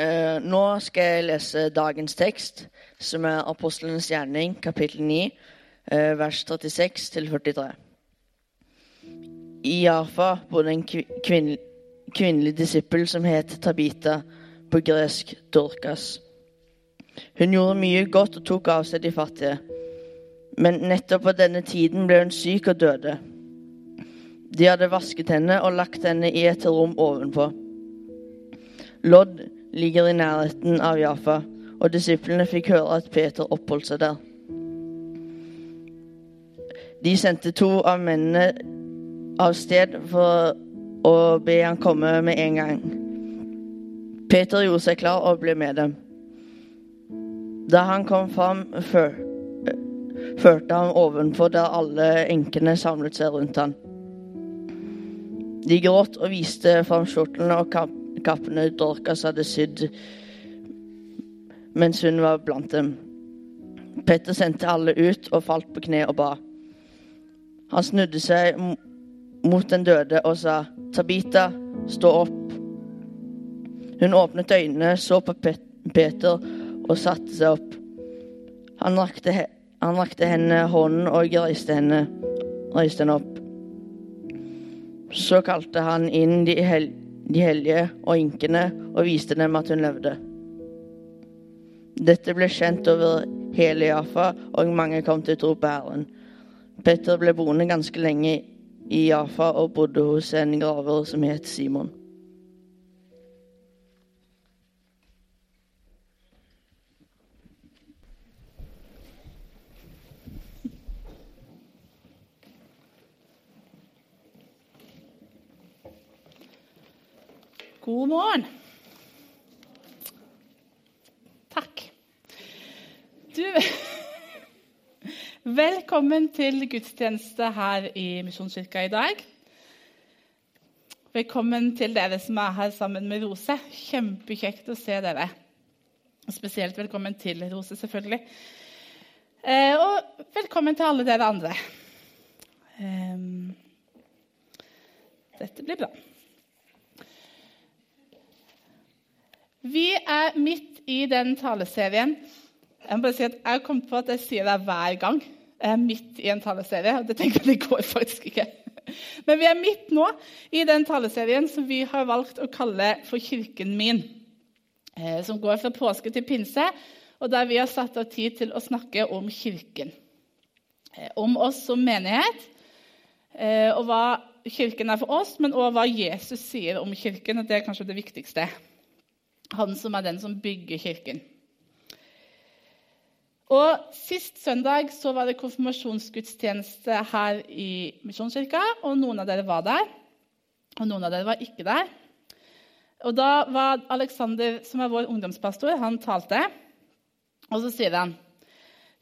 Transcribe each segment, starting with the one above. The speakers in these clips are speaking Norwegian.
Eh, nå skal jeg lese dagens tekst, som er Apostlenes gjerning, kapittel 9, eh, vers 36 til 43. I Jafa bodde en kvi kvinn kvinnelig disippel som het Tabita, på gresk Dorkas. Hun gjorde mye godt og tok av seg de fattige. Men nettopp på denne tiden ble hun syk og døde. De hadde vasket henne og lagt henne i et rom ovenpå. Lodd ligger i nærheten av Jaffa, og disiplene fikk høre at Peter oppholdt seg der. De sendte to av mennene av sted for å be han komme med en gang. Peter gjorde seg klar og ble med dem. Da han kom fram, før, førte han ovenfor der alle enkene samlet seg rundt han. De gråt og viste fram skjortene og kappene Dorkas hadde sydd mens hun var blant dem. Petter sendte alle ut og falt på kne og ba. Han snudde seg mot den døde og sa, 'Tabita, stå opp.' Hun åpnet øynene, så på Peter og satte seg opp. Han rakte, han rakte henne hånden og reiste henne, reiste henne opp. Så kalte han inn de, hel de hellige og inkene og viste dem at hun levde. Dette ble kjent over hele Jaffa, og mange kom til tro på Herren. Petter ble boende ganske lenge i Jaffa og bodde hos en graver som het Simon. God morgen. Takk. Du Velkommen til gudstjeneste her i Misjonskirka i dag. Velkommen til dere som er her sammen med Rose. Kjempekjekt å se dere. Spesielt velkommen til Rose, selvfølgelig. Eh, og velkommen til alle dere andre. Eh, dette blir bra. Vi er midt i den taleserien. Jeg må bare si at jeg kommet på at jeg sier det hver gang. Jeg er midt i en taleserie, og det tenker jeg det går faktisk ikke. Men vi er midt nå i den taleserien som vi har valgt å kalle for Kirken min. Eh, som går fra påske til pinse, og der vi har satt av tid til å snakke om Kirken. Eh, om oss som menighet, eh, og hva Kirken er for oss, men også hva Jesus sier om Kirken. og Det er kanskje det viktigste. Han som er den som bygger kirken. Og Sist søndag så var det konfirmasjonsgudstjeneste her i Misjonskirka. og Noen av dere var der, og noen av dere var ikke der. Og Da var Alexander, som er vår ungdomspastor, han talte. Og så sier han,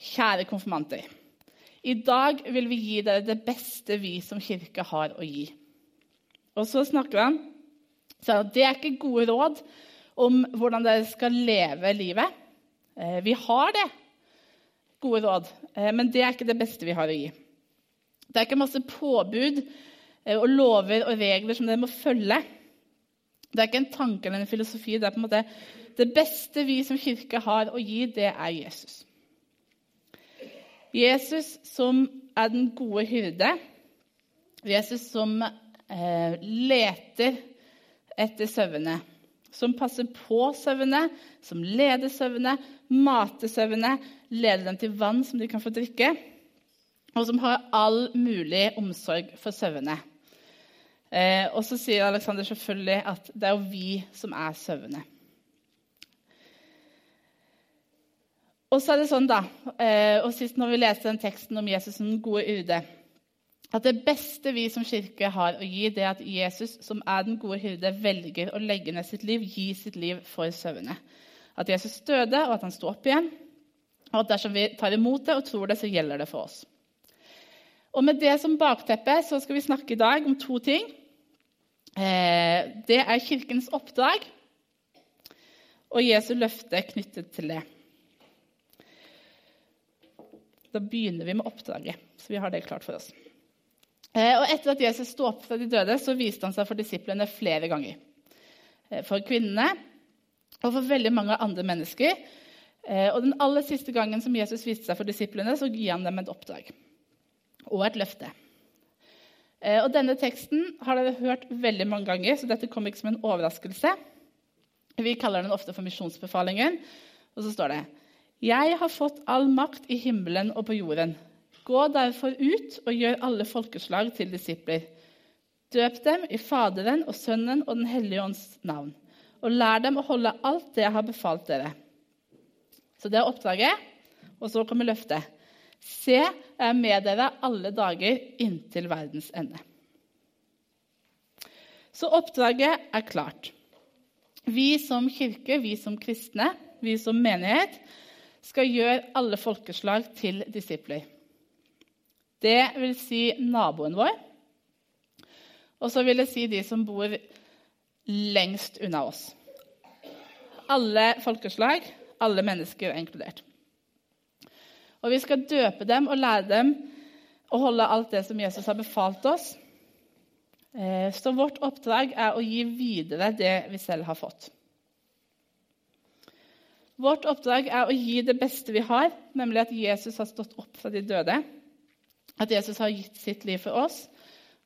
'Kjære konfirmanter. I dag vil vi gi dere det beste vi som kirke har å gi.' Og så snakker han så det er ikke gode råd om hvordan dere skal leve livet. Eh, vi har det, gode råd, eh, men det er ikke det beste vi har å gi. Det er ikke masse påbud eh, og lover og regler som dere må følge. Det er ikke en tanke eller en filosofi. Det er på en måte det beste vi som kirke har å gi, det er Jesus. Jesus som er den gode hyrde. Jesus som leter etter sauene som passer på sauene, som leder sauene, mater sauene, leder dem til vann som de kan få drikke, og som har all mulig omsorg for sauene. Eh, og så sier Alexander selvfølgelig at det er jo vi som er sauene. Og så er det sånn da, eh, og Sist når vi leste den teksten om Jesus som den gode yrde, at det beste vi som kirke har å gi, det er at Jesus, som er den gode hyrde, velger å legge ned sitt liv, gi sitt liv for sauene. At Jesus døde, og at han sto opp igjen. Og at dersom vi tar imot det og tror det, så gjelder det for oss. Og Med det som bakteppe så skal vi snakke i dag om to ting. Eh, det er Kirkens oppdrag og Jesu løfte knyttet til det. Da begynner vi med oppdraget, så vi har det klart for oss. Eh, og Etter at Jesus sto opp fra de døde, så viste han seg for disiplene flere ganger. Eh, for kvinnene, og for veldig mange andre mennesker. Eh, og Den aller siste gangen som Jesus viste seg for disiplene, så gir han dem et oppdrag og et løfte. Og Denne teksten har dere hørt veldig mange ganger, så dette kommer ikke som en overraskelse. Vi kaller den ofte for misjonsbefalingen. Og så står det Jeg har fått all makt i himmelen og på jorden. Gå derfor ut og gjør alle folkeslag til disipler. Døp dem i Faderen og Sønnen og Den hellige ånds navn, og lær dem å holde alt det jeg har befalt dere. Så det er oppdraget. Og så kommer løftet. Se, jeg er med dere alle dager inntil verdens ende. Så oppdraget er klart. Vi som kirke, vi som kristne, vi som menighet skal gjøre alle folkeslag til disipler. Det vil si naboen vår. Og så vil det si de som bor lengst unna oss. Alle folkeslag alle mennesker er inkludert. Og vi skal døpe dem og lære dem å holde alt det som Jesus har befalt oss. Eh, så vårt oppdrag er å gi videre det vi selv har fått. Vårt oppdrag er å gi det beste vi har, nemlig at Jesus har stått opp fra de døde. At Jesus har gitt sitt liv for oss,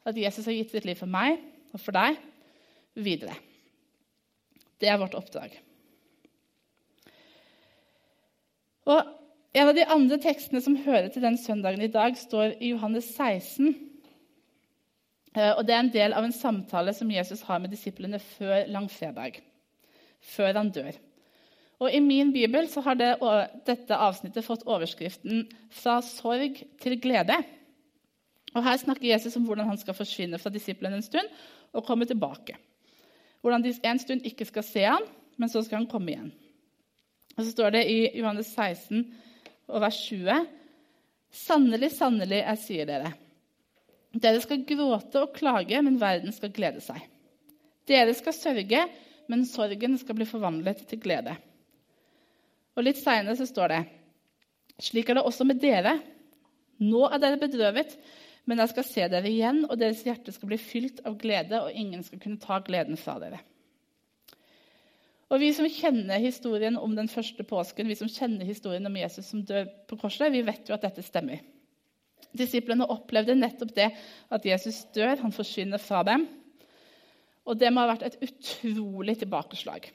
at Jesus har gitt sitt liv for meg og for deg videre. Det er vårt oppdrag. Og En av de andre tekstene som hører til den søndagen i dag, står i Johannes 16. Eh, og Det er en del av en samtale som Jesus har med disiplene før langfredag. Før han dør. Og I min bibel så har det, dette avsnittet fått overskriften 'Fra sorg til glede'. Og Her snakker Jesus om hvordan han skal forsvinne fra disiplene en stund og komme tilbake. Hvordan de en stund ikke skal se ham, men så skal han komme igjen. Og så står det i Johannes 16 og vers 20.: Sannelig, sannelig, jeg sier dere. Dere skal gråte og klage, men verden skal glede seg. Dere skal sørge, men sorgen skal bli forvandlet til glede. Og Litt seinere står det slik er det også med dere. Nå er dere bedrøvet, men jeg skal se dere igjen, og deres hjerte skal bli fylt av glede, og ingen skal kunne ta gleden fra dere. Og Vi som kjenner historien om den første påsken, vi som kjenner historien om Jesus som dør på korset, vi vet jo at dette stemmer. Disiplene opplevde nettopp det at Jesus dør, han forsvinner fra dem. Og det må ha vært et utrolig tilbakeslag.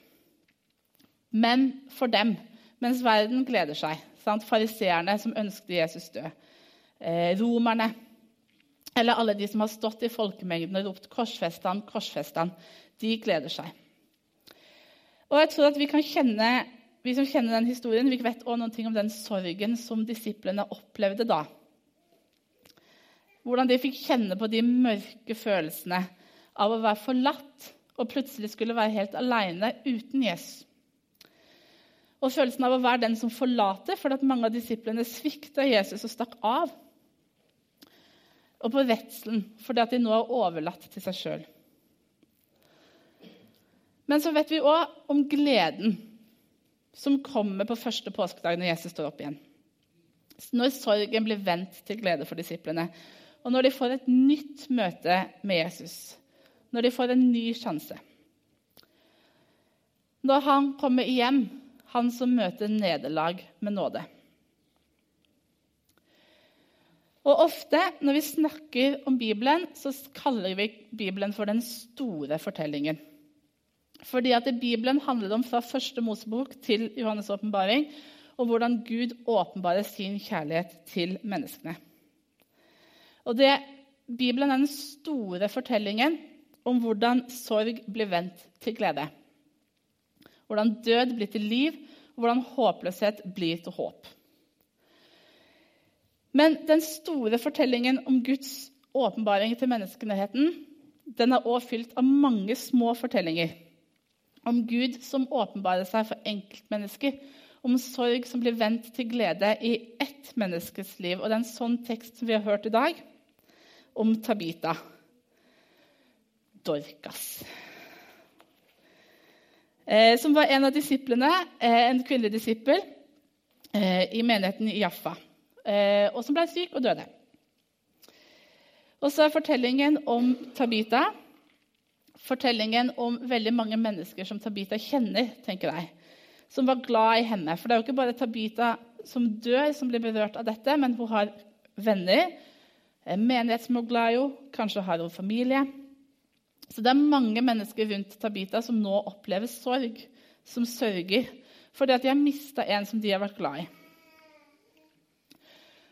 Men for dem, mens verden gleder seg, sant? fariseerne som ønsket Jesus død, eh, romerne eller alle de som har stått i folkemengden og ropt 'Korsfest ham, korsfest ham'. de gleder seg. Og jeg tror at Vi kjenne, vi som kjenner den historien, vi vet også noe om den sorgen som disiplene opplevde da. Hvordan de fikk kjenne på de mørke følelsene av å være forlatt og plutselig skulle være helt alene uten Jesus. Og følelsen av å være den som forlater, fordi mange av disiplene svikta Jesus og stakk av. Og på redselen fordi at de nå er overlatt til seg sjøl. Men så vet vi òg om gleden som kommer på første påskedag når Jesus står opp igjen. Når sorgen blir vendt til glede for disiplene, og når de får et nytt møte med Jesus. Når de får en ny sjanse. Når han kommer hjem, han som møter nederlag med nåde. Og Ofte når vi snakker om Bibelen, så kaller vi Bibelen for den store fortellingen. Fordi at Bibelen handler om fra første Mosebok til Johannes' åpenbaring om hvordan Gud åpenbarer sin kjærlighet til menneskene. Og det, Bibelen er den store fortellingen om hvordan sorg blir vendt til glede. Hvordan død blir til liv, og hvordan håpløshet blir til håp. Men den store fortellingen om Guds åpenbaring til menneskenheten den er også fylt av mange små fortellinger om Gud som åpenbarer seg for enkeltmennesker, om sorg som blir vendt til glede i ett menneskes liv. Og det er en sånn tekst som vi har hørt i dag, om Tabita. Dorcas. Eh, som var en av disiplene, eh, en kvinnelig disippel, eh, i menigheten i Jaffa. Og som ble syk og døde. Og så er fortellingen om Tabita fortellingen om veldig mange mennesker som Tabita kjenner, tenker jeg, som var glad i henne. For det er jo ikke bare Tabita som dør, som blir berørt av dette, men hun har venner, en menighet som hun er glad i henne, kanskje har hun familie. Så det er mange mennesker rundt Tabita som nå opplever sorg, som sørger fordi at de har mista en som de har vært glad i.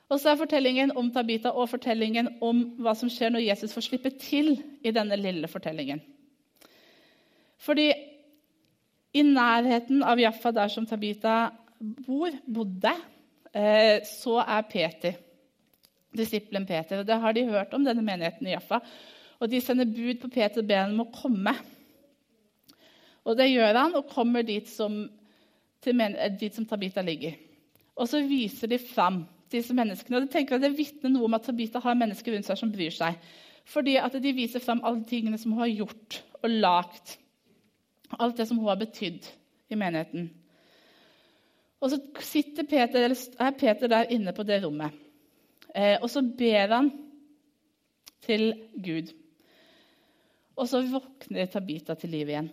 Og så er fortellingen om Tabita og fortellingen om hva som skjer når Jesus får slippe til i denne lille fortellingen. Fordi i nærheten av Jaffa, der som Tabita bor, bodde, eh, så er Peter, disippelen Peter. og Det har de hørt om, denne menigheten i Jaffa. Og de sender bud på Peter og ber ham om å komme. Og det gjør han, og kommer dit som, dit som Tabita ligger. Og så viser de fram disse menneskene. Og de tenker at Det vitner noe om at Tabita har mennesker rundt seg som bryr seg. Fordi at de viser fram alle tingene som hun har gjort og lagd. Alt det som hun har betydd i menigheten. Og så Peter, er Peter der inne på det rommet. Eh, og så ber han til Gud. Og så våkner Tabita til liv igjen.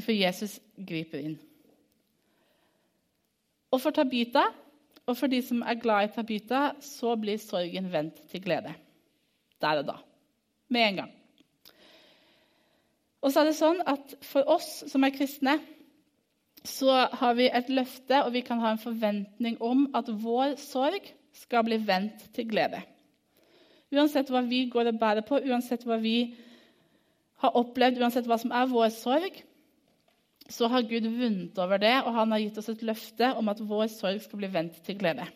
For Jesus griper inn. Og for Tabita og for de som er glad i Tabita, så blir sorgen vendt til glede. Der og da. Med en gang. Og så er det sånn at For oss som er kristne, så har vi et løfte og vi kan ha en forventning om at vår sorg skal bli vendt til glede. Uansett hva vi går og bærer på, uansett hva vi har opplevd, uansett hva som er vår sorg, så har Gud vunnet over det, og han har gitt oss et løfte om at vår sorg skal bli vendt til glede.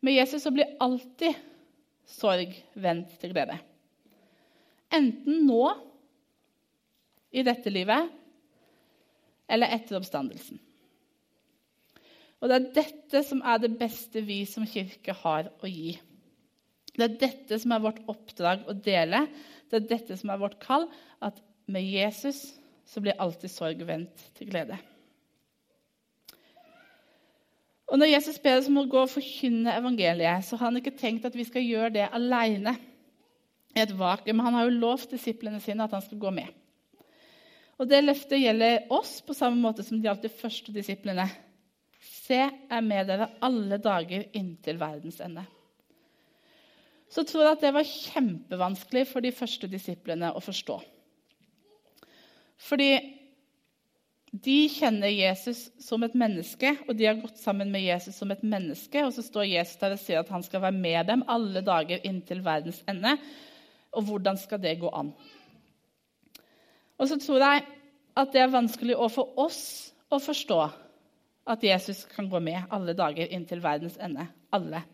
Med Jesus så blir alltid sorg vendt til glede. Enten nå, i dette livet, eller etter oppstandelsen. Og Det er dette som er det beste vi som kirke har å gi. Det er dette som er vårt oppdrag å dele. Det er dette som er vårt kall. At med Jesus så blir alltid sorg vendt til glede. Og Når Jesus ber oss om å gå og forkynne evangeliet, så har han ikke tenkt at vi skal gjøre det alene i et vakuum. Han har jo lovt disiplene sine at han skal gå med. Og Det løftet gjelder oss på samme måte som de første disiplene. Se, jeg er med dere alle dager inntil verdens ende. Så tror jeg at det var kjempevanskelig for de første disiplene å forstå. Fordi de kjenner Jesus som et menneske, og de har gått sammen med Jesus som et menneske. Og så står Jesus der og sier at han skal være med dem alle dager inntil verdens ende. Og hvordan skal det gå an? Og så tror jeg at det er vanskelig også for oss å forstå at Jesus kan gå med alle dager inntil verdens ende. Alle.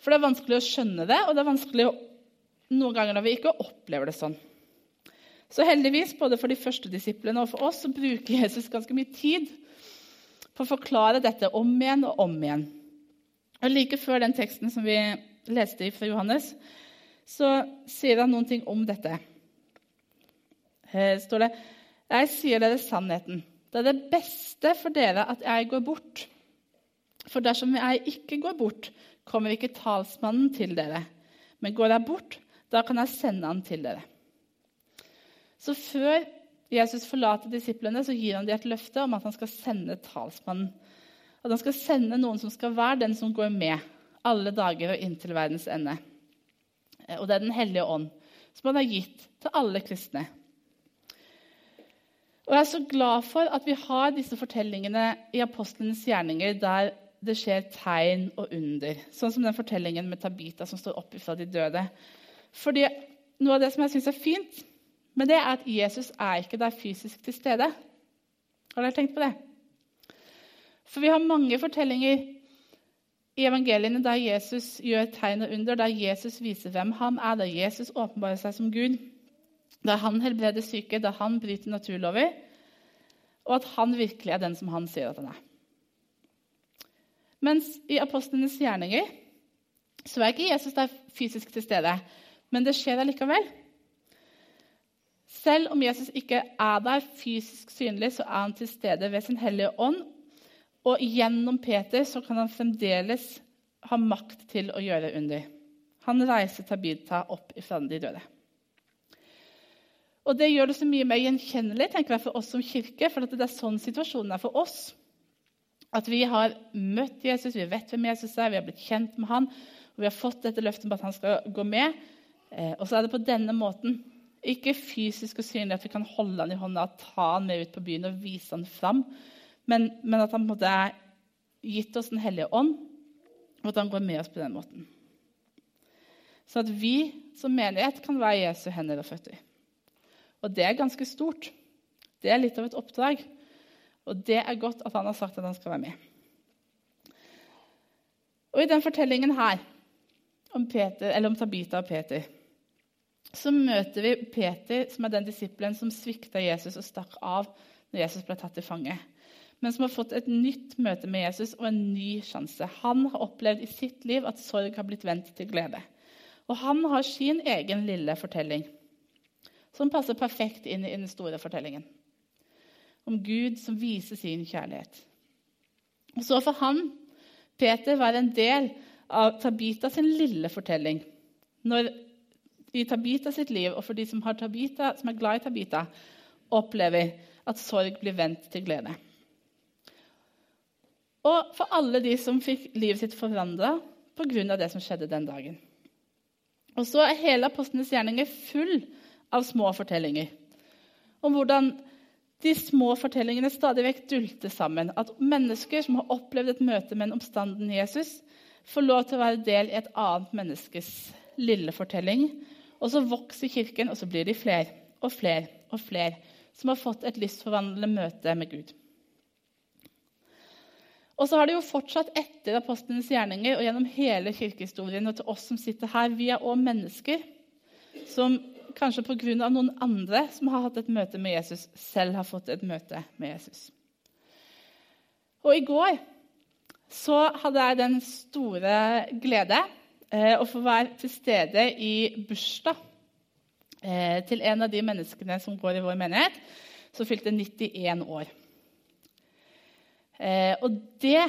For det er vanskelig å skjønne det, og det er vanskelig å, noen ganger når vi ikke opplever det sånn. Så heldigvis, både for de første disiplene og for oss, så bruker Jesus ganske mye tid på å forklare dette om igjen og om igjen. Og Like før den teksten som vi leste fra Johannes, så sier han noen ting om dette. Her står det Jeg sier dere sannheten. Det er det beste for dere at jeg går bort. For dersom jeg ikke går bort, kommer ikke talsmannen til dere. Men går jeg bort, da kan jeg sende han til dere. Så før Jesus forlater disiplene, så gir han dem et løfte om at han skal sende talsmannen. At han skal sende noen som skal være den som går med alle dager og inntil verdens ende. Og det er Den hellige ånd, som han har gitt til alle kristne. Og Jeg er så glad for at vi har disse fortellingene i apostlenes gjerninger der det skjer tegn og under. Sånn som den fortellingen med Tabita som står opp fra de døde. Fordi Noe av det som jeg syns er fint, men det er at Jesus er ikke der fysisk til stede. Har dere tenkt på det? For vi har mange fortellinger i evangeliene der Jesus gjør tegn og under, der Jesus viser hvem han er, der Jesus åpenbarer seg som Gud, der han helbreder syke, der han bryter naturlover, og at han virkelig er den som han sier at han er. Mens i apostlenes gjerninger så er ikke Jesus der fysisk til stede, men det skjer allikevel. Selv om Jesus ikke er der fysisk synlig, så er han til stede ved sin hellige ånd. Og gjennom Peter så kan han fremdeles ha makt til å gjøre under. Han reiser Tabita opp ifra de døde. Og det gjør det så mye mer gjenkjennelig tenker jeg, for oss som kirke, for det er sånn situasjonen er for oss. At vi har møtt Jesus, vi vet hvem Jesus er, vi har blitt kjent med han, og vi har fått dette løftet om at han skal gå med. Eh, og så er det på denne måten. Ikke fysisk og synlig at vi kan holde han i hånda ta han med ut på byen og vise han fram, men, men at han på en måte er gitt oss Den hellige ånd, og at han går med oss på den måten. Så at vi som menighet kan være Jesu hender og føtter. Og det er ganske stort. Det er litt av et oppdrag. Og det er godt at han har sagt at han skal være med. Og i den fortellingen her om, Peter, om Tabita og Peter så møter vi Peter, som er den disippelen som svikta Jesus og stakk av når Jesus ble tatt til fange. Men som har fått et nytt møte med Jesus og en ny sjanse. Han har opplevd i sitt liv at sorg har blitt vendt til glede. Og han har sin egen lille fortelling, som passer perfekt inn i den store fortellingen om Gud som viser sin kjærlighet. Og så får han, Peter, være en del av Tabita sin lille fortelling. Når i Tabita sitt liv, og for de som, Tabita, som er glad i Tabita, opplever at sorg blir vendt til glede. Og for alle de som fikk livet sitt forandra pga. det som skjedde den dagen. Og så er hele apostlenes gjerninger full av små fortellinger om hvordan de små fortellingene stadig vekk dulter sammen. At mennesker som har opplevd et møte med en oppstanden Jesus, får lov til å være del i et annet menneskes lille fortelling. Og så vokser Kirken, og så blir de flere og flere og flere som har fått et livsforvandlende møte med Gud. Og så har det jo fortsatt etter apostlenes gjerninger og gjennom hele kirkehistorien og til oss som sitter her. Vi er òg mennesker som kanskje pga. noen andre som har hatt et møte med Jesus, selv har fått et møte med Jesus. Og i går så hadde jeg den store glede eh, å få være til stede i bursdag eh, til en av de menneskene som går i vår menighet, som fylte 91 år. Eh, og det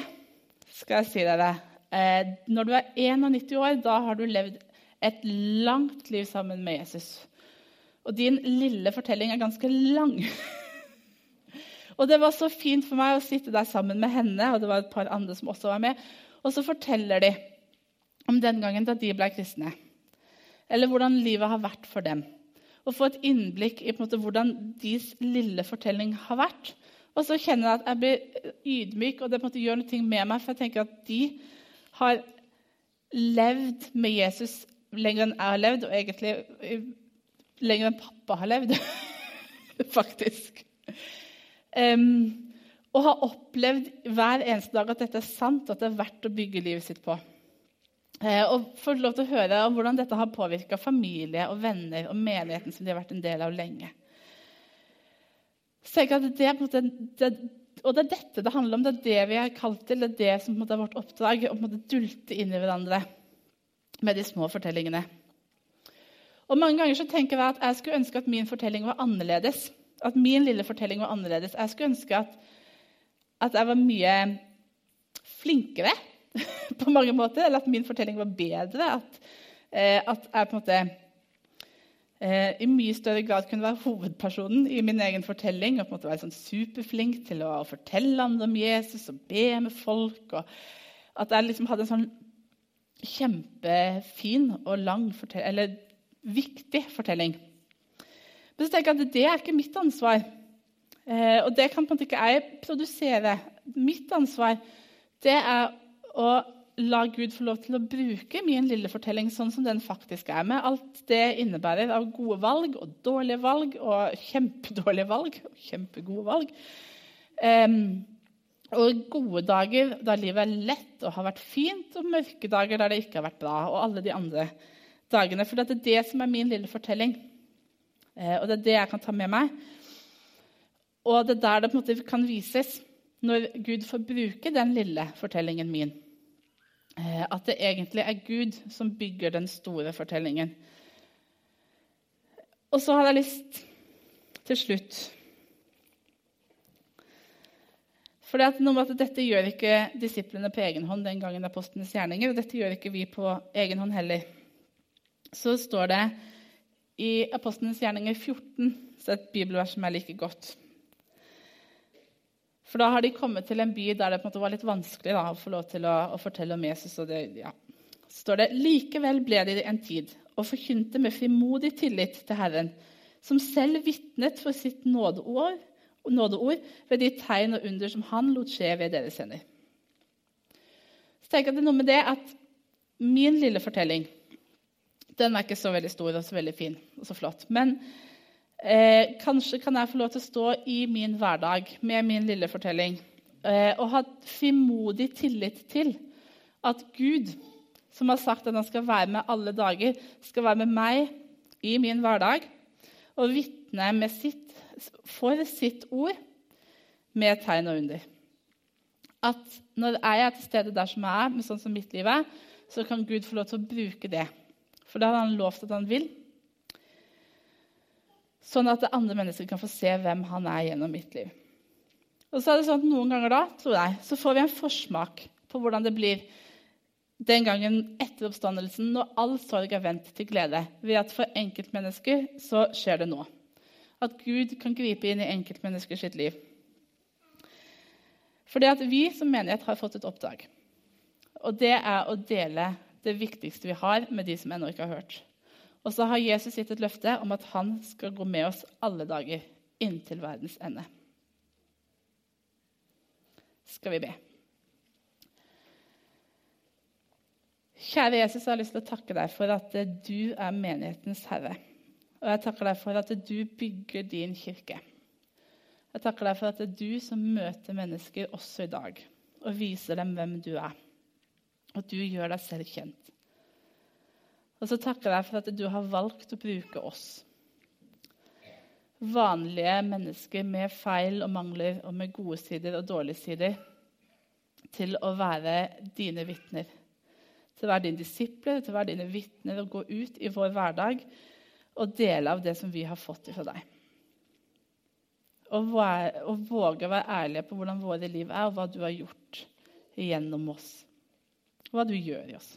skal jeg si dere eh, Når du er 91 år, da har du levd et langt liv sammen med Jesus. Og din lille fortelling er ganske lang. og det var så fint for meg å sitte der sammen med henne, og det var et par andre som også var med. Og så forteller de om den gangen da de ble kristne. Eller hvordan livet har vært for dem. Og få et innblikk i måte, hvordan deres lille fortelling har vært. Og så kjenner jeg at jeg blir ydmyk, og det måte gjør noe med meg. For jeg tenker at de har levd med Jesus lenger enn jeg har levd, og egentlig lenger enn pappa har levd, faktisk. Um, og har opplevd hver eneste dag at dette er sant, at det er verdt å bygge livet sitt på. Uh, og få lov til å høre om hvordan dette har påvirka familie og venner og menigheten som de har vært en del av lenge. Så jeg at det, er det, og det er dette det handler om. Det er det vi er kalt til. Det er det som er vårt oppdrag. Å dulte inn i hverandre med de små fortellingene. Og Mange ganger så tenker jeg at jeg skulle ønske at min fortelling var annerledes. At min lille fortelling var annerledes. Jeg skulle ønske at, at jeg var mye flinkere på mange måter. Eller at min fortelling var bedre. At, eh, at jeg på en måte eh, i mye større grad kunne være hovedpersonen i min egen fortelling. Og på en måte være sånn superflink til å fortelle andre om Jesus og be med folk. og At jeg liksom hadde en sånn kjempefin og lang fortelling, viktig fortelling. Men så tenker jeg at det er ikke mitt ansvar. Eh, og det kan på en måte ikke jeg produsere. Mitt ansvar det er å la Gud få lov til å bruke min lille fortelling sånn som den faktisk er, med alt det innebærer av gode valg og dårlige valg og kjempedårlige valg og kjempegode valg. Um, og gode dager da livet er lett og har vært fint, og mørke dager der det ikke har vært bra. og alle de andre dagene. For det er det som er min lille fortelling. Eh, og det er det jeg kan ta med meg. Og det er der det på en måte kan vises, når Gud får bruke den lille fortellingen min. Eh, at det egentlig er Gud som bygger den store fortellingen. Og så har jeg lyst til slutt For det noe med at Dette gjør ikke disiplene på egen hånd den gangen det er postenes gjerninger. Og dette gjør ikke vi på egen hånd heller så står det I Apostlenes gjerninger 14 så er et bibelvers som jeg liker godt. For da har de kommet til en by der det var litt vanskelig da, å få lov til å, å fortelle om Jesus. og det, ja. Så står det likevel ble de en tid og forkynte med frimodig tillit til Herren, som selv vitnet for sitt nådeord, nådeord ved de tegn og under som han lot skje ved deres hender. Så tenker jeg at det er noe med det at min lille fortelling den er ikke så veldig stor og så veldig fin og så flott. Men Eh, kanskje kan jeg få lov til å stå i min hverdag med min lille fortelling eh, og ha frimodig tillit til at Gud, som har sagt at han skal være med alle dager, skal være med meg i min hverdag og vitne for sitt ord med tegn og under. At når jeg er til stede der som jeg er, med sånn som mitt liv er, så kan Gud få lov til å bruke det. For det har han lovt at han vil. Sånn at andre mennesker kan få se hvem han er gjennom mitt liv. Og så er det sånn at Noen ganger da tror jeg, så får vi en forsmak på hvordan det blir den gangen etter oppstandelsen, når all sorg er vendt til glede. Ved at for enkeltmennesker så skjer det nå. At Gud kan gripe inn i enkeltmenneskers liv. Fordi at vi som menighet har fått et oppdrag. Og det er å dele det viktigste vi har, med de som ennå ikke har hørt. Og så har Jesus gitt et løfte om at han skal gå med oss alle dager inntil verdens ende. Skal vi be. Kjære Jesus, jeg har lyst til å takke deg for at du er menighetens herre. Og jeg takker deg for at du bygger din kirke. Jeg takker deg for at det er du som møter mennesker også i dag og viser dem hvem du er. At du gjør deg selv kjent. Og så takker jeg for at du har valgt å bruke oss. Vanlige mennesker med feil og mangler og med gode sider og dårlige sider. Til å være dine vitner. Til å være dine disipler, til å være dine vitner og gå ut i vår hverdag og dele av det som vi har fått fra deg. Og våge å være ærlige på hvordan våre liv er, og hva du har gjort gjennom oss. Hva du gjør i oss.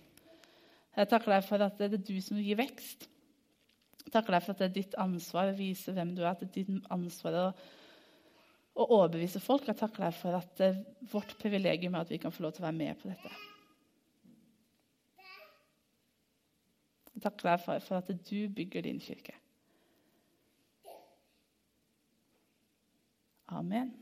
Jeg takker deg for at det er du som gir vekst. Jeg takker deg for at det er ditt ansvar å vise hvem du er, at det er ditt ansvar å, å overbevise folk. Jeg takker deg for at det er vårt privilegium er at vi kan få lov til å være med på dette. Jeg takker deg for, for at du bygger din kirke. Amen.